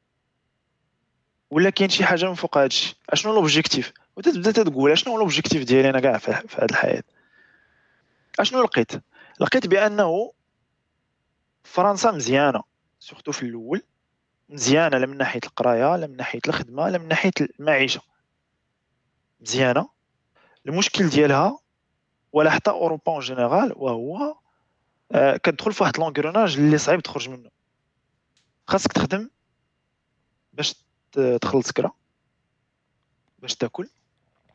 ولا كاين شي حاجة من فوق هادشي؟ أشنو l'objectif وتتبدا تقول أشنو l'objectif ديالي أنا كاع في في هاد الحياة؟ أشنو لقيت؟ لقيت بأنه فرنسا مزيانة surtout في الأول مزيانة لا من ناحية القراية لا من ناحية الخدمة لا من ناحية المعيشة. مزيانة. المشكل ديالها ولا حتى أوروبا en général وهو آه، كتدخل في واحد l'engrenage اللي صعيب تخرج منه. خاصك تخدم باش تخلص كرا باش تاكل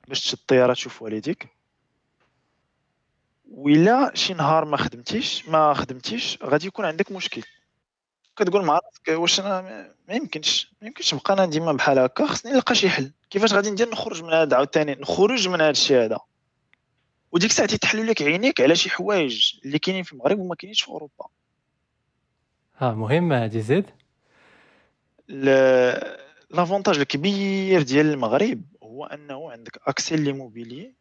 باش تشد الطيارة تشوف والديك. وإلا شي نهار ما خدمتيش ما خدمتيش غادي يكون عندك مشكل. كتقول مع راسك واش أنا ما- يمكنش ما يمكنش نبقى أنا ديما بحال هكا خصني نلقى شي حل. كيفاش غادي ندير نخرج من هذا عاوتاني؟ نخرج من هذا الشيء هذا. وديك الساعة تيتحلوا لك عينيك على شي حوايج اللي كاينين في المغرب وما كاينينش في أوروبا. ها مهمة هذه زيد. l- l'avantage الكبير ديال المغرب هو أنه عندك accès l'immobilier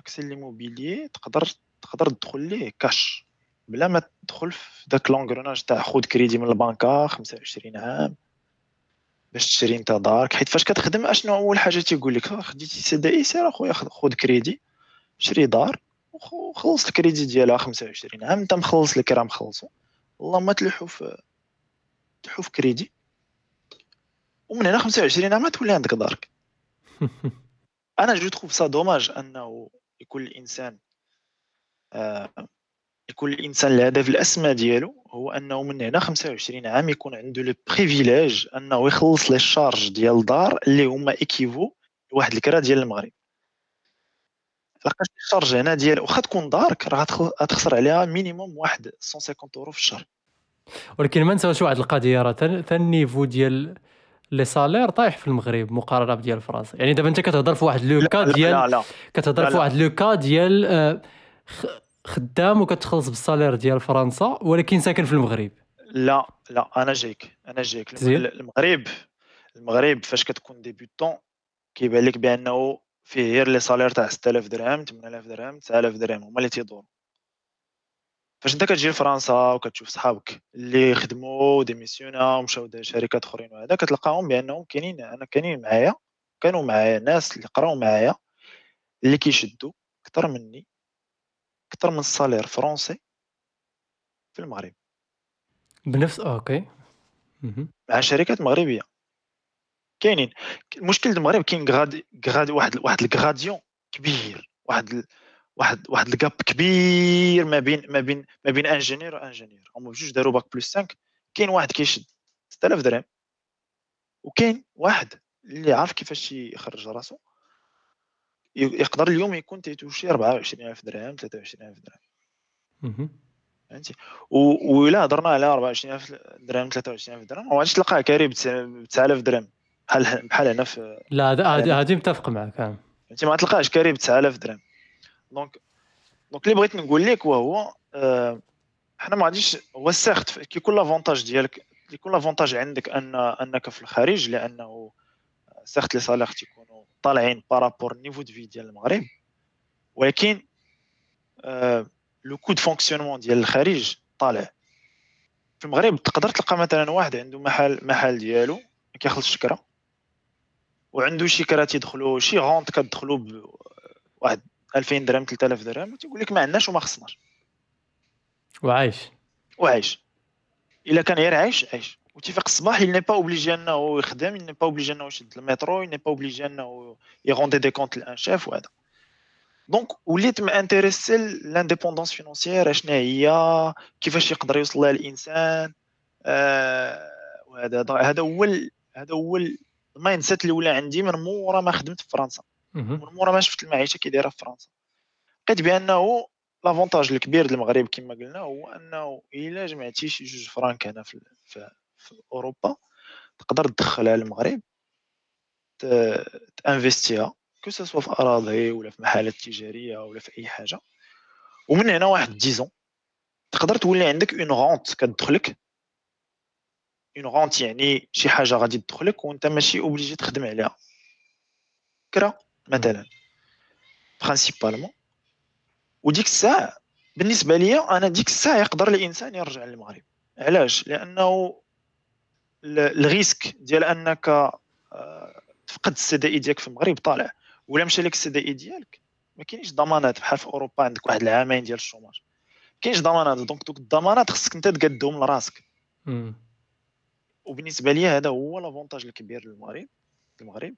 accès l'immobilier تقدر تقدر تدخل ليه كاش بلا ما تدخل في داك l'engrenage تاع خود كريدي من البنكة 25 عام باش تشري انت دارك. حيت فاش كتخدم أشنو أول حاجة تيقول لك؟ آه، خديتي CDI سير أخويا خذ كريدي شري دار وخ- وخلص الكريدي ديالها 25 عام انت مخلص لك راه مخلصو اللهم تلوحو في تلوحو في كريدي ومن هنا 25 عام تولي عندك دارك. أنا je trouve ça dommage أنه يكون الانسان آه يكون الانسان الهدف الأسمى ديالو هو أنه من هنا 25 عام يكون عنده le privilège أنه يخلص les charges ديال الدار اللي هما équivaut لواحد الكرا ديال المغرب. لقاش ال charge هنا ديال واخا تكون دارك راه غتخ- غتخسر عليها minimum واحد 150 اورو في الشهر. ولكن ما نساوش واحد القضية راه تا ال niveau ديال les salaires طايح في المغرب مقارنة بديال فرنسا. يعني دابا انت كتهضر في واحد le cas là ديال كتهضر في. واحد le cas ديال آه، خدام وكتخلص بال salaire ديال فرنسا ولكن ساكن في المغرب. لا لا أنا جايك أنا جايك. المغرب المغرب فاش كتكون débutant كيبان لك بأنه فيه غير les salaires تاع 6000 درهم 8000 درهم 9000 درهم هما اللي تيدوروا فاش انت كتجي لفرنسا وكتشوف صحابك اللي خدموا démissionné ومشاو شركات أخرين وهذا كتلقاهم بأنهم كاينين أنا كاينين معايا كانوا معايا ناس اللي قراو معايا اللي كيشدوا أكثر مني أكثر من ال salaire français في المغرب بنفس okay مهم. مع شركات مغربية كاينين المشكل المغرب كاين grade grade واحد واحد ال gradient كبير واحد. واحد واحد ال gap كبير ما بين ما بين ما بين ingénieur و ingénieur هما بجوج داروا bac plus 5 كاين واحد كيشد 6000 درهم وكاين واحد اللي عارف كيفاش يخرج راسو يقدر اليوم يكون تي toucher 24000 درهم 23000 درهم. فهمتي؟ و- وإلا هضرنا على 24000 درهم 23000 درهم ما غاديش تلقاه كاري ب 9000 درهم؟ بحال بحال هنا في لا هذه متفق معك آه. فهمتي؟ ما تلقاش كاري ب 9000 درهم. donc donc اللي بغيت نقول لك وهو حنا ما غاديش هو certes كيكون l'avantage ديالك كيكون l'avantage عندك ان أنك في الخارج؟ لأنه certes les salaires تيكونوا طالعين par rapport niveau de vie ديال المغرب ولكن le coût de fonctionnement ديال الخارج طالع. في المغرب تقدر تلقى مثلا واحد عنده محل محل ديالو ما كيخلصش كرا وعنده شي كرا تيدخلوا شي rente كتدخلوا بواحد 2000 درهم 3000 درهم وتيقول لك ما عندناش وما خصناش. وعايش. وعايش. إلا كان غير عايش عايش. وتيفيق الصباح il n'est pas obligé أنه يخدم il n'est pas obligé أنه يشد المترو il n'est pas obligé أنه ي rendre des comptes ل un chef وهذا. donc وليت m'intéresser l'indépendance financière شنو هي؟ كيفاش يقدر يوصل لها الإنسان؟ آه وهذا هذا هو هذا هو ال mindset اللي ولا عندي من مورا ما خدمت في فرنسا. من مورا ما شفت المعيشة كي دايرة في فرنسا. لقيت بأنه l'avantage الكبير ديال المغرب كما قلنا هو أنه إلا جمعتي شي جوج فرانك هنا في, في, في أوروبا تقدر تدخلها للمغرب ت investir ها que ce soit في أراضي ولا في محلات تجارية ولا في أي حاجة. ومن هنا واحد dix ans تقدر تولي عندك une rente كتدخلك. une rente يعني شي حاجة غادي تدخلك وانت ماشي obligé تخدم عليها. كرا. مثلا. principalement وديك الساعة بالنسبة لي أنا ديك الساعة يقدر الإنسان يرجع للمغرب. علاش؟ لأنه ال risque ديال أنك آه، تفقد ال CDI ديالك في المغرب طالع. ولا مشى لك ال CDI ديالك ما كاينش ضمانات. بحال في أوروبا عندك واحد العامين ديال ال chômage. كاينش ضمانات. donc دوك الضمانات خصك أنت تقدهم لراسك. وبالنسبة لي هذا هو l'avantage الكبير للمغرب المغرب.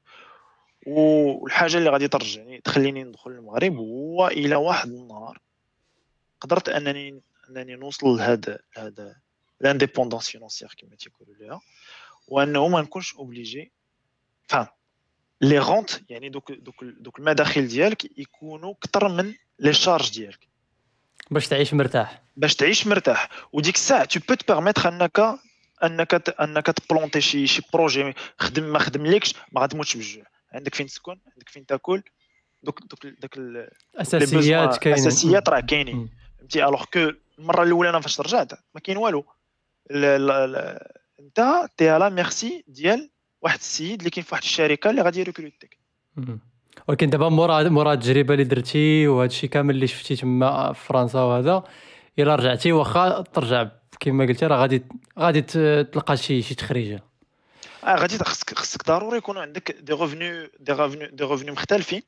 والحاجة اللي غادي ترجعني تخليني ندخل المغرب هو إلى واحد النهار. قدرت أنني أنني نوصل لهذا لهذا l'indépendance financière كما تيقولوا ليها وأنه ما نكونش obligé فهم les rentes يعني دوك دوك دوك المداخل ديالك يكونوا أكثر من les charges ديالك. باش تعيش مرتاح. باش تعيش مرتاح. وديك الساعة tu peux te permettre أنك أنك أنك ت planter شي شي projet خدم ما خدملكش ما غتموتش بالجوع عندك فين تسكن عندك فين تاكل دوك دوك داك الاساسيات كاينين. الاساسيات راه كاينين. فهمتي؟ alors que المرة الأولى أنا فاش رجعت ما كاين والو. أنت t'es à la merci ديال واحد السيد اللي كاين في واحد الشركة اللي غادي ي recruter يك ولكن دابا مورا مورا التجربة اللي درتي وهذا الشيء كامل اللي شفتي تما في فرنسا وهذا إلا رجعتي واخا ترجع كما قلتي راه غادي غادي تلقى شي شي تخريجة. آه غادي خصك خصك ضروري يكون عندك des revenus des revenus des revenus مختلفين.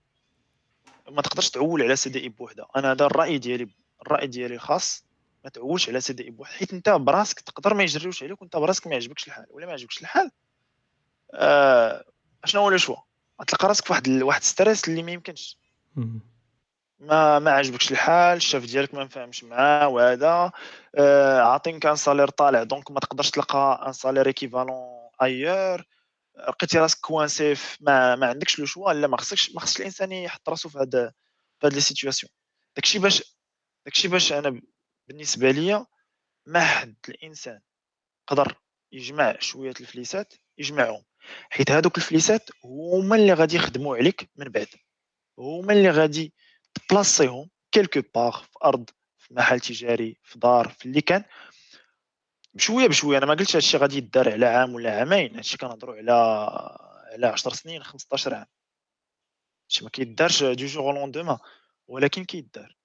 ما تقدرش تعول على CDI بوحدة. أنا هذا الرأي ديالي الرأي ديالي الخاص ما تعولش على CDI بوحدة. حيت أنت براسك تقدر ما يجريوش عليك وأنت براسك ما يعجبكش الحال. ولا ما يعجبكش الحال آه شنو هو le choix غتلقى راسك فواحد واحد stress اللي ما يمكنش. ما ما عجبكش الحال الشاف ديالك ما مفهمش معاه وهذا آه عاطينك un salaire طالع. donc ما تقدرش تلقى un salaire équivalent ailleurs لقيتي راسك coincé ما, ما عندكش le choix لا ما خصكش ما خصش الانسان يحط راسو في هذا في هذه les situations داكشي باش داكشي باش أنا بالنسبة ليا ما حد الانسان قدر يجمع شوية الفليسات يجمعهم حيت هادوك الفليسات هما اللي غادي يخدموا عليك من بعد هما اللي غادي تبلاصيهم quelque part في ارض في محل تجاري في دار في اللي كان بشوية بشوية. أنا ما قلتش هادشي غادي يدار على عام ولا عامين. هادشي كنهضروا على على 10 سنين 15 عام. هادشي ما كيدارش du jour au lendemain ولكن كيدار.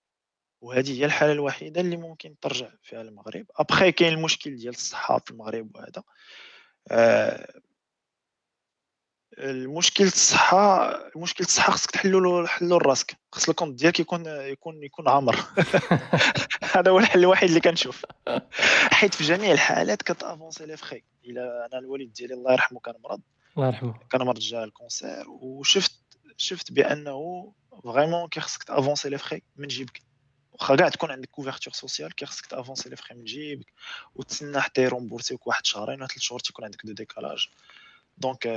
وهذه هي الحالة الوحيدة اللي ممكن ترجع فيها المغرب. ابخي كاين المشكل ديال الصحة في المغرب وهذا. آه المشكل الصحة المشكل الصحة خصك تحلو حلو راسك خص ال compte ديالك يكون يكون يكون عامر. هذا هو الحل الوحيد اللي كنشوف. حيت في جميع الحالات كت avancer les frais. إلا أنا الوالد ديالي الله يرحمه كان مرض. الله يرحمه. كان مرض جا ال cancer. وشفت شفت بأنه vraiment كيخصك ت avancer les frais من جيبك. واخا كاع تكون عندك couverture sociale كيخصك ت avancer les frais من جيبك. وتسنى حتى ي rembourser يوك واحد شهرين ولا ثلاث شهور تيكون عندك du décalage. donc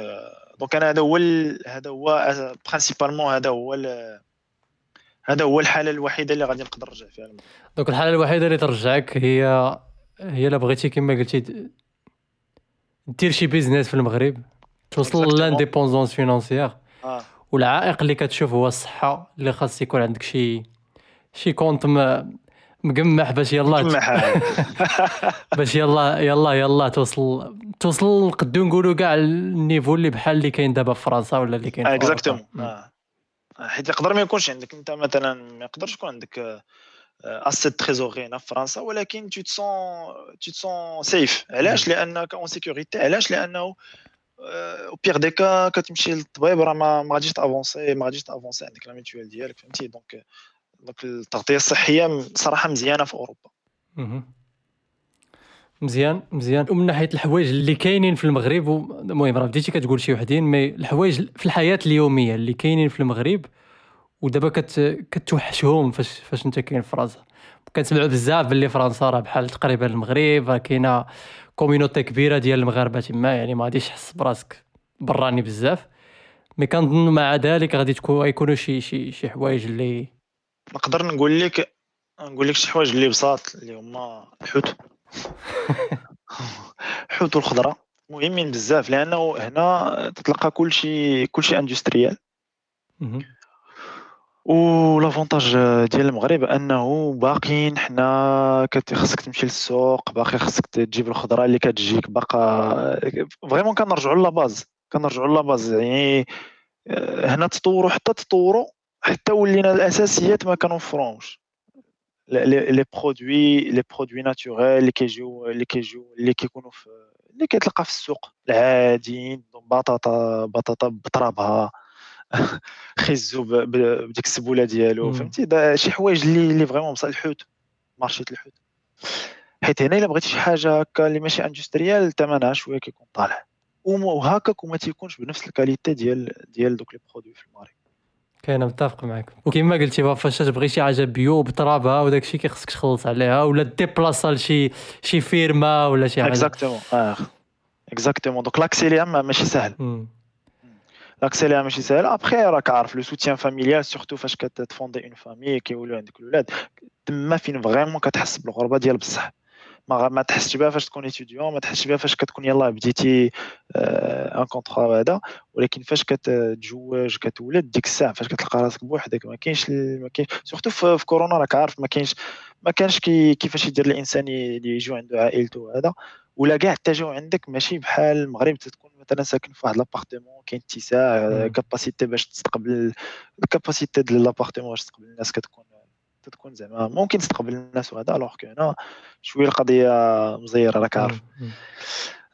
donc أنا هذا هو هذا هو principalement هذا هو هذا هو الحالة الوحيدة اللي غادي نقدر نرجع فيها donc الحالة الوحيدة اللي ترجعك هي هي إلا بغيتي كما قلتي دير شي business في المغرب توصل l'indépendance financière آه. والعائق اللي كتشوف هو الصحة اللي خاص يكون عندك شي شي compte مقمح باش يلا باش يلا يلا يلا توصل توصل نقدو نقولوا كاع ال niveau اللي بحال اللي كاين دابا في فرنسا ولا اللي كاين exactement آه. حيت يقدر ما يكونش عندك. انت مثلا ما يقدرش يكون عندك assez de trésorerie هنا في فرنسا ولكن tu te sens tu te sens safe علاش؟ لأنك en sécurité علاش؟ لأنه au pire des cas كتمشي للطبيب راه ما غاديش ت avancer ما غاديش ت avancer عندك la mutuelle ديالك فهمتي؟ donc donc التغطية الصحية صراحة مزيانة في أوروبا. مزيان مزيان. ومن ناحية الحوايج اللي كاينين في المغرب المهم راه بديتي كتقول شي وحدين mais الحوايج في الحياة اليومية اللي كاينين في المغرب ودابا كت كتوحشهم فاش فاش انت كاين في فرنسا. كنسمعوا بزاف باللي فرنسا راه بحال تقريبا المغرب راه كاينة community كبيرة ديال المغاربة تما يعني ما غاديش تحس براسك براني بزاف. mais كنظن مع ذلك غادي تكون يكونوا شي شي شي حوايج اللي نقدر نقول لك نقول لك شي حوايج اللي بساط اللي هما الحوت. الحوت والخضرة. مهمين بزاف لأنه هنا تتلقى كل شيء كل شيء industriel. و l'avantage ديال المغرب أنه باقيين حنا خاصك تمشي للسوق باقي خاصك تجيب الخضرة اللي كتجيك باقا vraiment كنرجعوا la base كنرجعوا la base يعني آه، هنا تطوروا حتى تطوروا حتى ولينا الأساسيات ما كنوفروهمش les- produits les produits naturels اللي كيجيو اللي كيجيو اللي كيكونوا في اللي كيتلقى في السوق. العاديين بطاطا بطاطا بترابها خيزو ب- ب- بديك السبولة ديالو. فهمتي؟ شي حوايج اللي اللي vraiment بصح الحوت مارشيت الحوت. حيت هنا إلا بغيتي شي حاجة هكا اللي ماشي industriel ثمنها شوية كيكون طالع. وهكاك وما تيكونش بنفس ال qualité ديال ديال دوك les produits في المغرب كاين متفق معك وكما قلتي بقى فاش تبغي شي حاجة bio بترابها وداك الشيء كيخصك تخلص عليها ولا déplacer لشي شي ferme ولا شي حاجة. exactement آه exactement donc l'exil ماشي سهل مم. l'exil ماشي سهل ابخي راك عارف le soutien familial surtout فاش كت fonder une famille كيوليو عندك الولاد تما فين vraiment كتحس بالغربة ديال بصح. ما ما تحسش بها فاش تكون étudiant ما تحسش بها فاش كتكون يلاه بديتي un contrat هذا ولكن فاش كتتزوج كتولد ديك الساعة فاش كتلقى راسك بوحدك ما كاينش ما كاين surtout في كورونا راك عارف ما كاينش ما كانش كي كيفاش يدير الإنسان اللي يجوا عنده عائلته هذا ولا كاع حتى جاو عندك ماشي بحال المغرب تكون مثلا ساكن في واحد لابارتمون كاين اتساع. كاباسيتي باش تستقبل الكاباسيتي ديال لابارتمون باش تستقبل الناس كتكون تكون زعما ممكن تستقبل الناس وهذا الوغ كو هنا شوية القضية مزيرة راك عارف.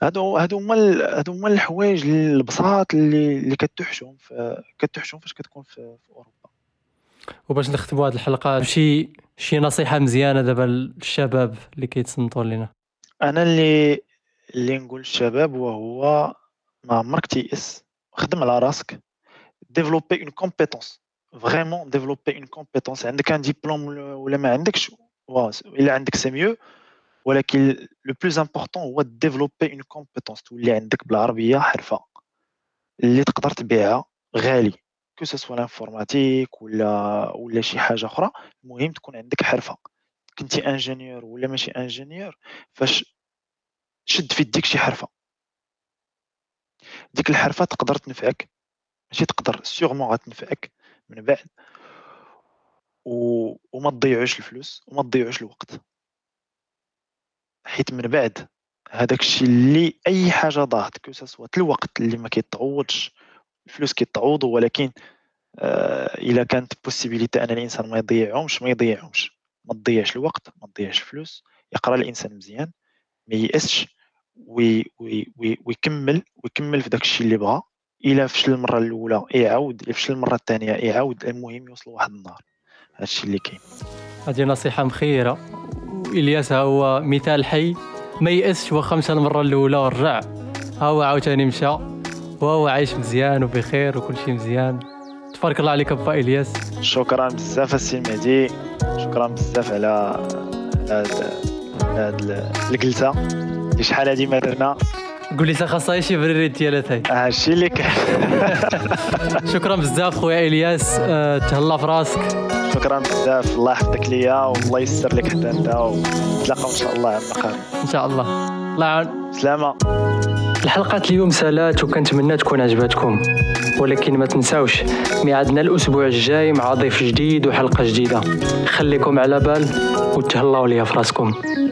هادو هادو هما هادو هما الحوايج البساط اللي اللي كتوحشهم في كتوحشهم فاش كتكون في, في أوروبا. وباش نختموا هذه الحلقة شي شي نصيحة مزيانة دابا للشباب اللي كيتصنتوا لنا أنا اللي اللي نقول للشباب وهو ما عمرك تيأس. خدم على راسك. développer une compétence vraiment développer une compétence عندك un diplôme ولا ما عندكش إلا عندك c'est mieux ولكن le plus important هو développer une compétence تولي عندك بالعربية حرفة اللي تقدر تبيعها غالي. que ce soit l'informatique ولا ولا شي حاجة أخرى المهم تكون عندك حرفة. كنتي ingénieur ولا ماشي ingénieur فاش شد في يديك شي حرفة. ديك الحرفة تقدر تنفعك ماشي تقدر sûrement غتنفعك. من بعد و... وما تضيعوش الفلوس وما تضيعوش الوقت. حيت من بعد هذاك الشيء اللي أي حاجة ضاعت كو الوقت اللي ما كيتعوضش الفلوس كيتعوضوا ولكن آه إلا كانت possibilité أن الإنسان ما يضيعهمش ما يضيعهمش. ما تضيعش الوقت ما تضيعش الفلوس يقرأ الإنسان مزيان ما ييأسش oui oui oui ويكمل ويكمل في داك الشيء اللي بغا الا فشل المرة الأولى يعاود الا فشل المرة الثانية يعاود المهم يوصل واحد النهار. هذا الشيء اللي كاين. هذه نصيحة مخيرة. وإلياس هو مثال حي. ما يأسش واخا مشى المرة الأولى ورجع. ها هو عاوتاني مشى. وهو عايش مزيان وبخير وكل شيء مزيان. تبارك الله عليك يا إلياس. شكرا بزاف السي مهدي. شكرا بزاف على هاد على هاد الجلسة. اللي شحال هادي ما درنا قول لي خاصها شي بريريت ديالات هاي. ها الشيء اللي شكرا بزاف خويا إلياس. أه تهلا في راسك شكرا بزاف. الله يحفظك ليا والله يسر لك حتى أنت ونتلاقاو إن شاء الله عندنا قريب إن شاء الله. الله يعاون. سلامة. الحلقة اليوم سالات وكنتمنى تكون عجبتكم ولكن ما تنساوش ميعادنا الأسبوع الجاي مع ضيف جديد وحلقة جديدة. خليكم على بال وتهلاو ليا في راسكم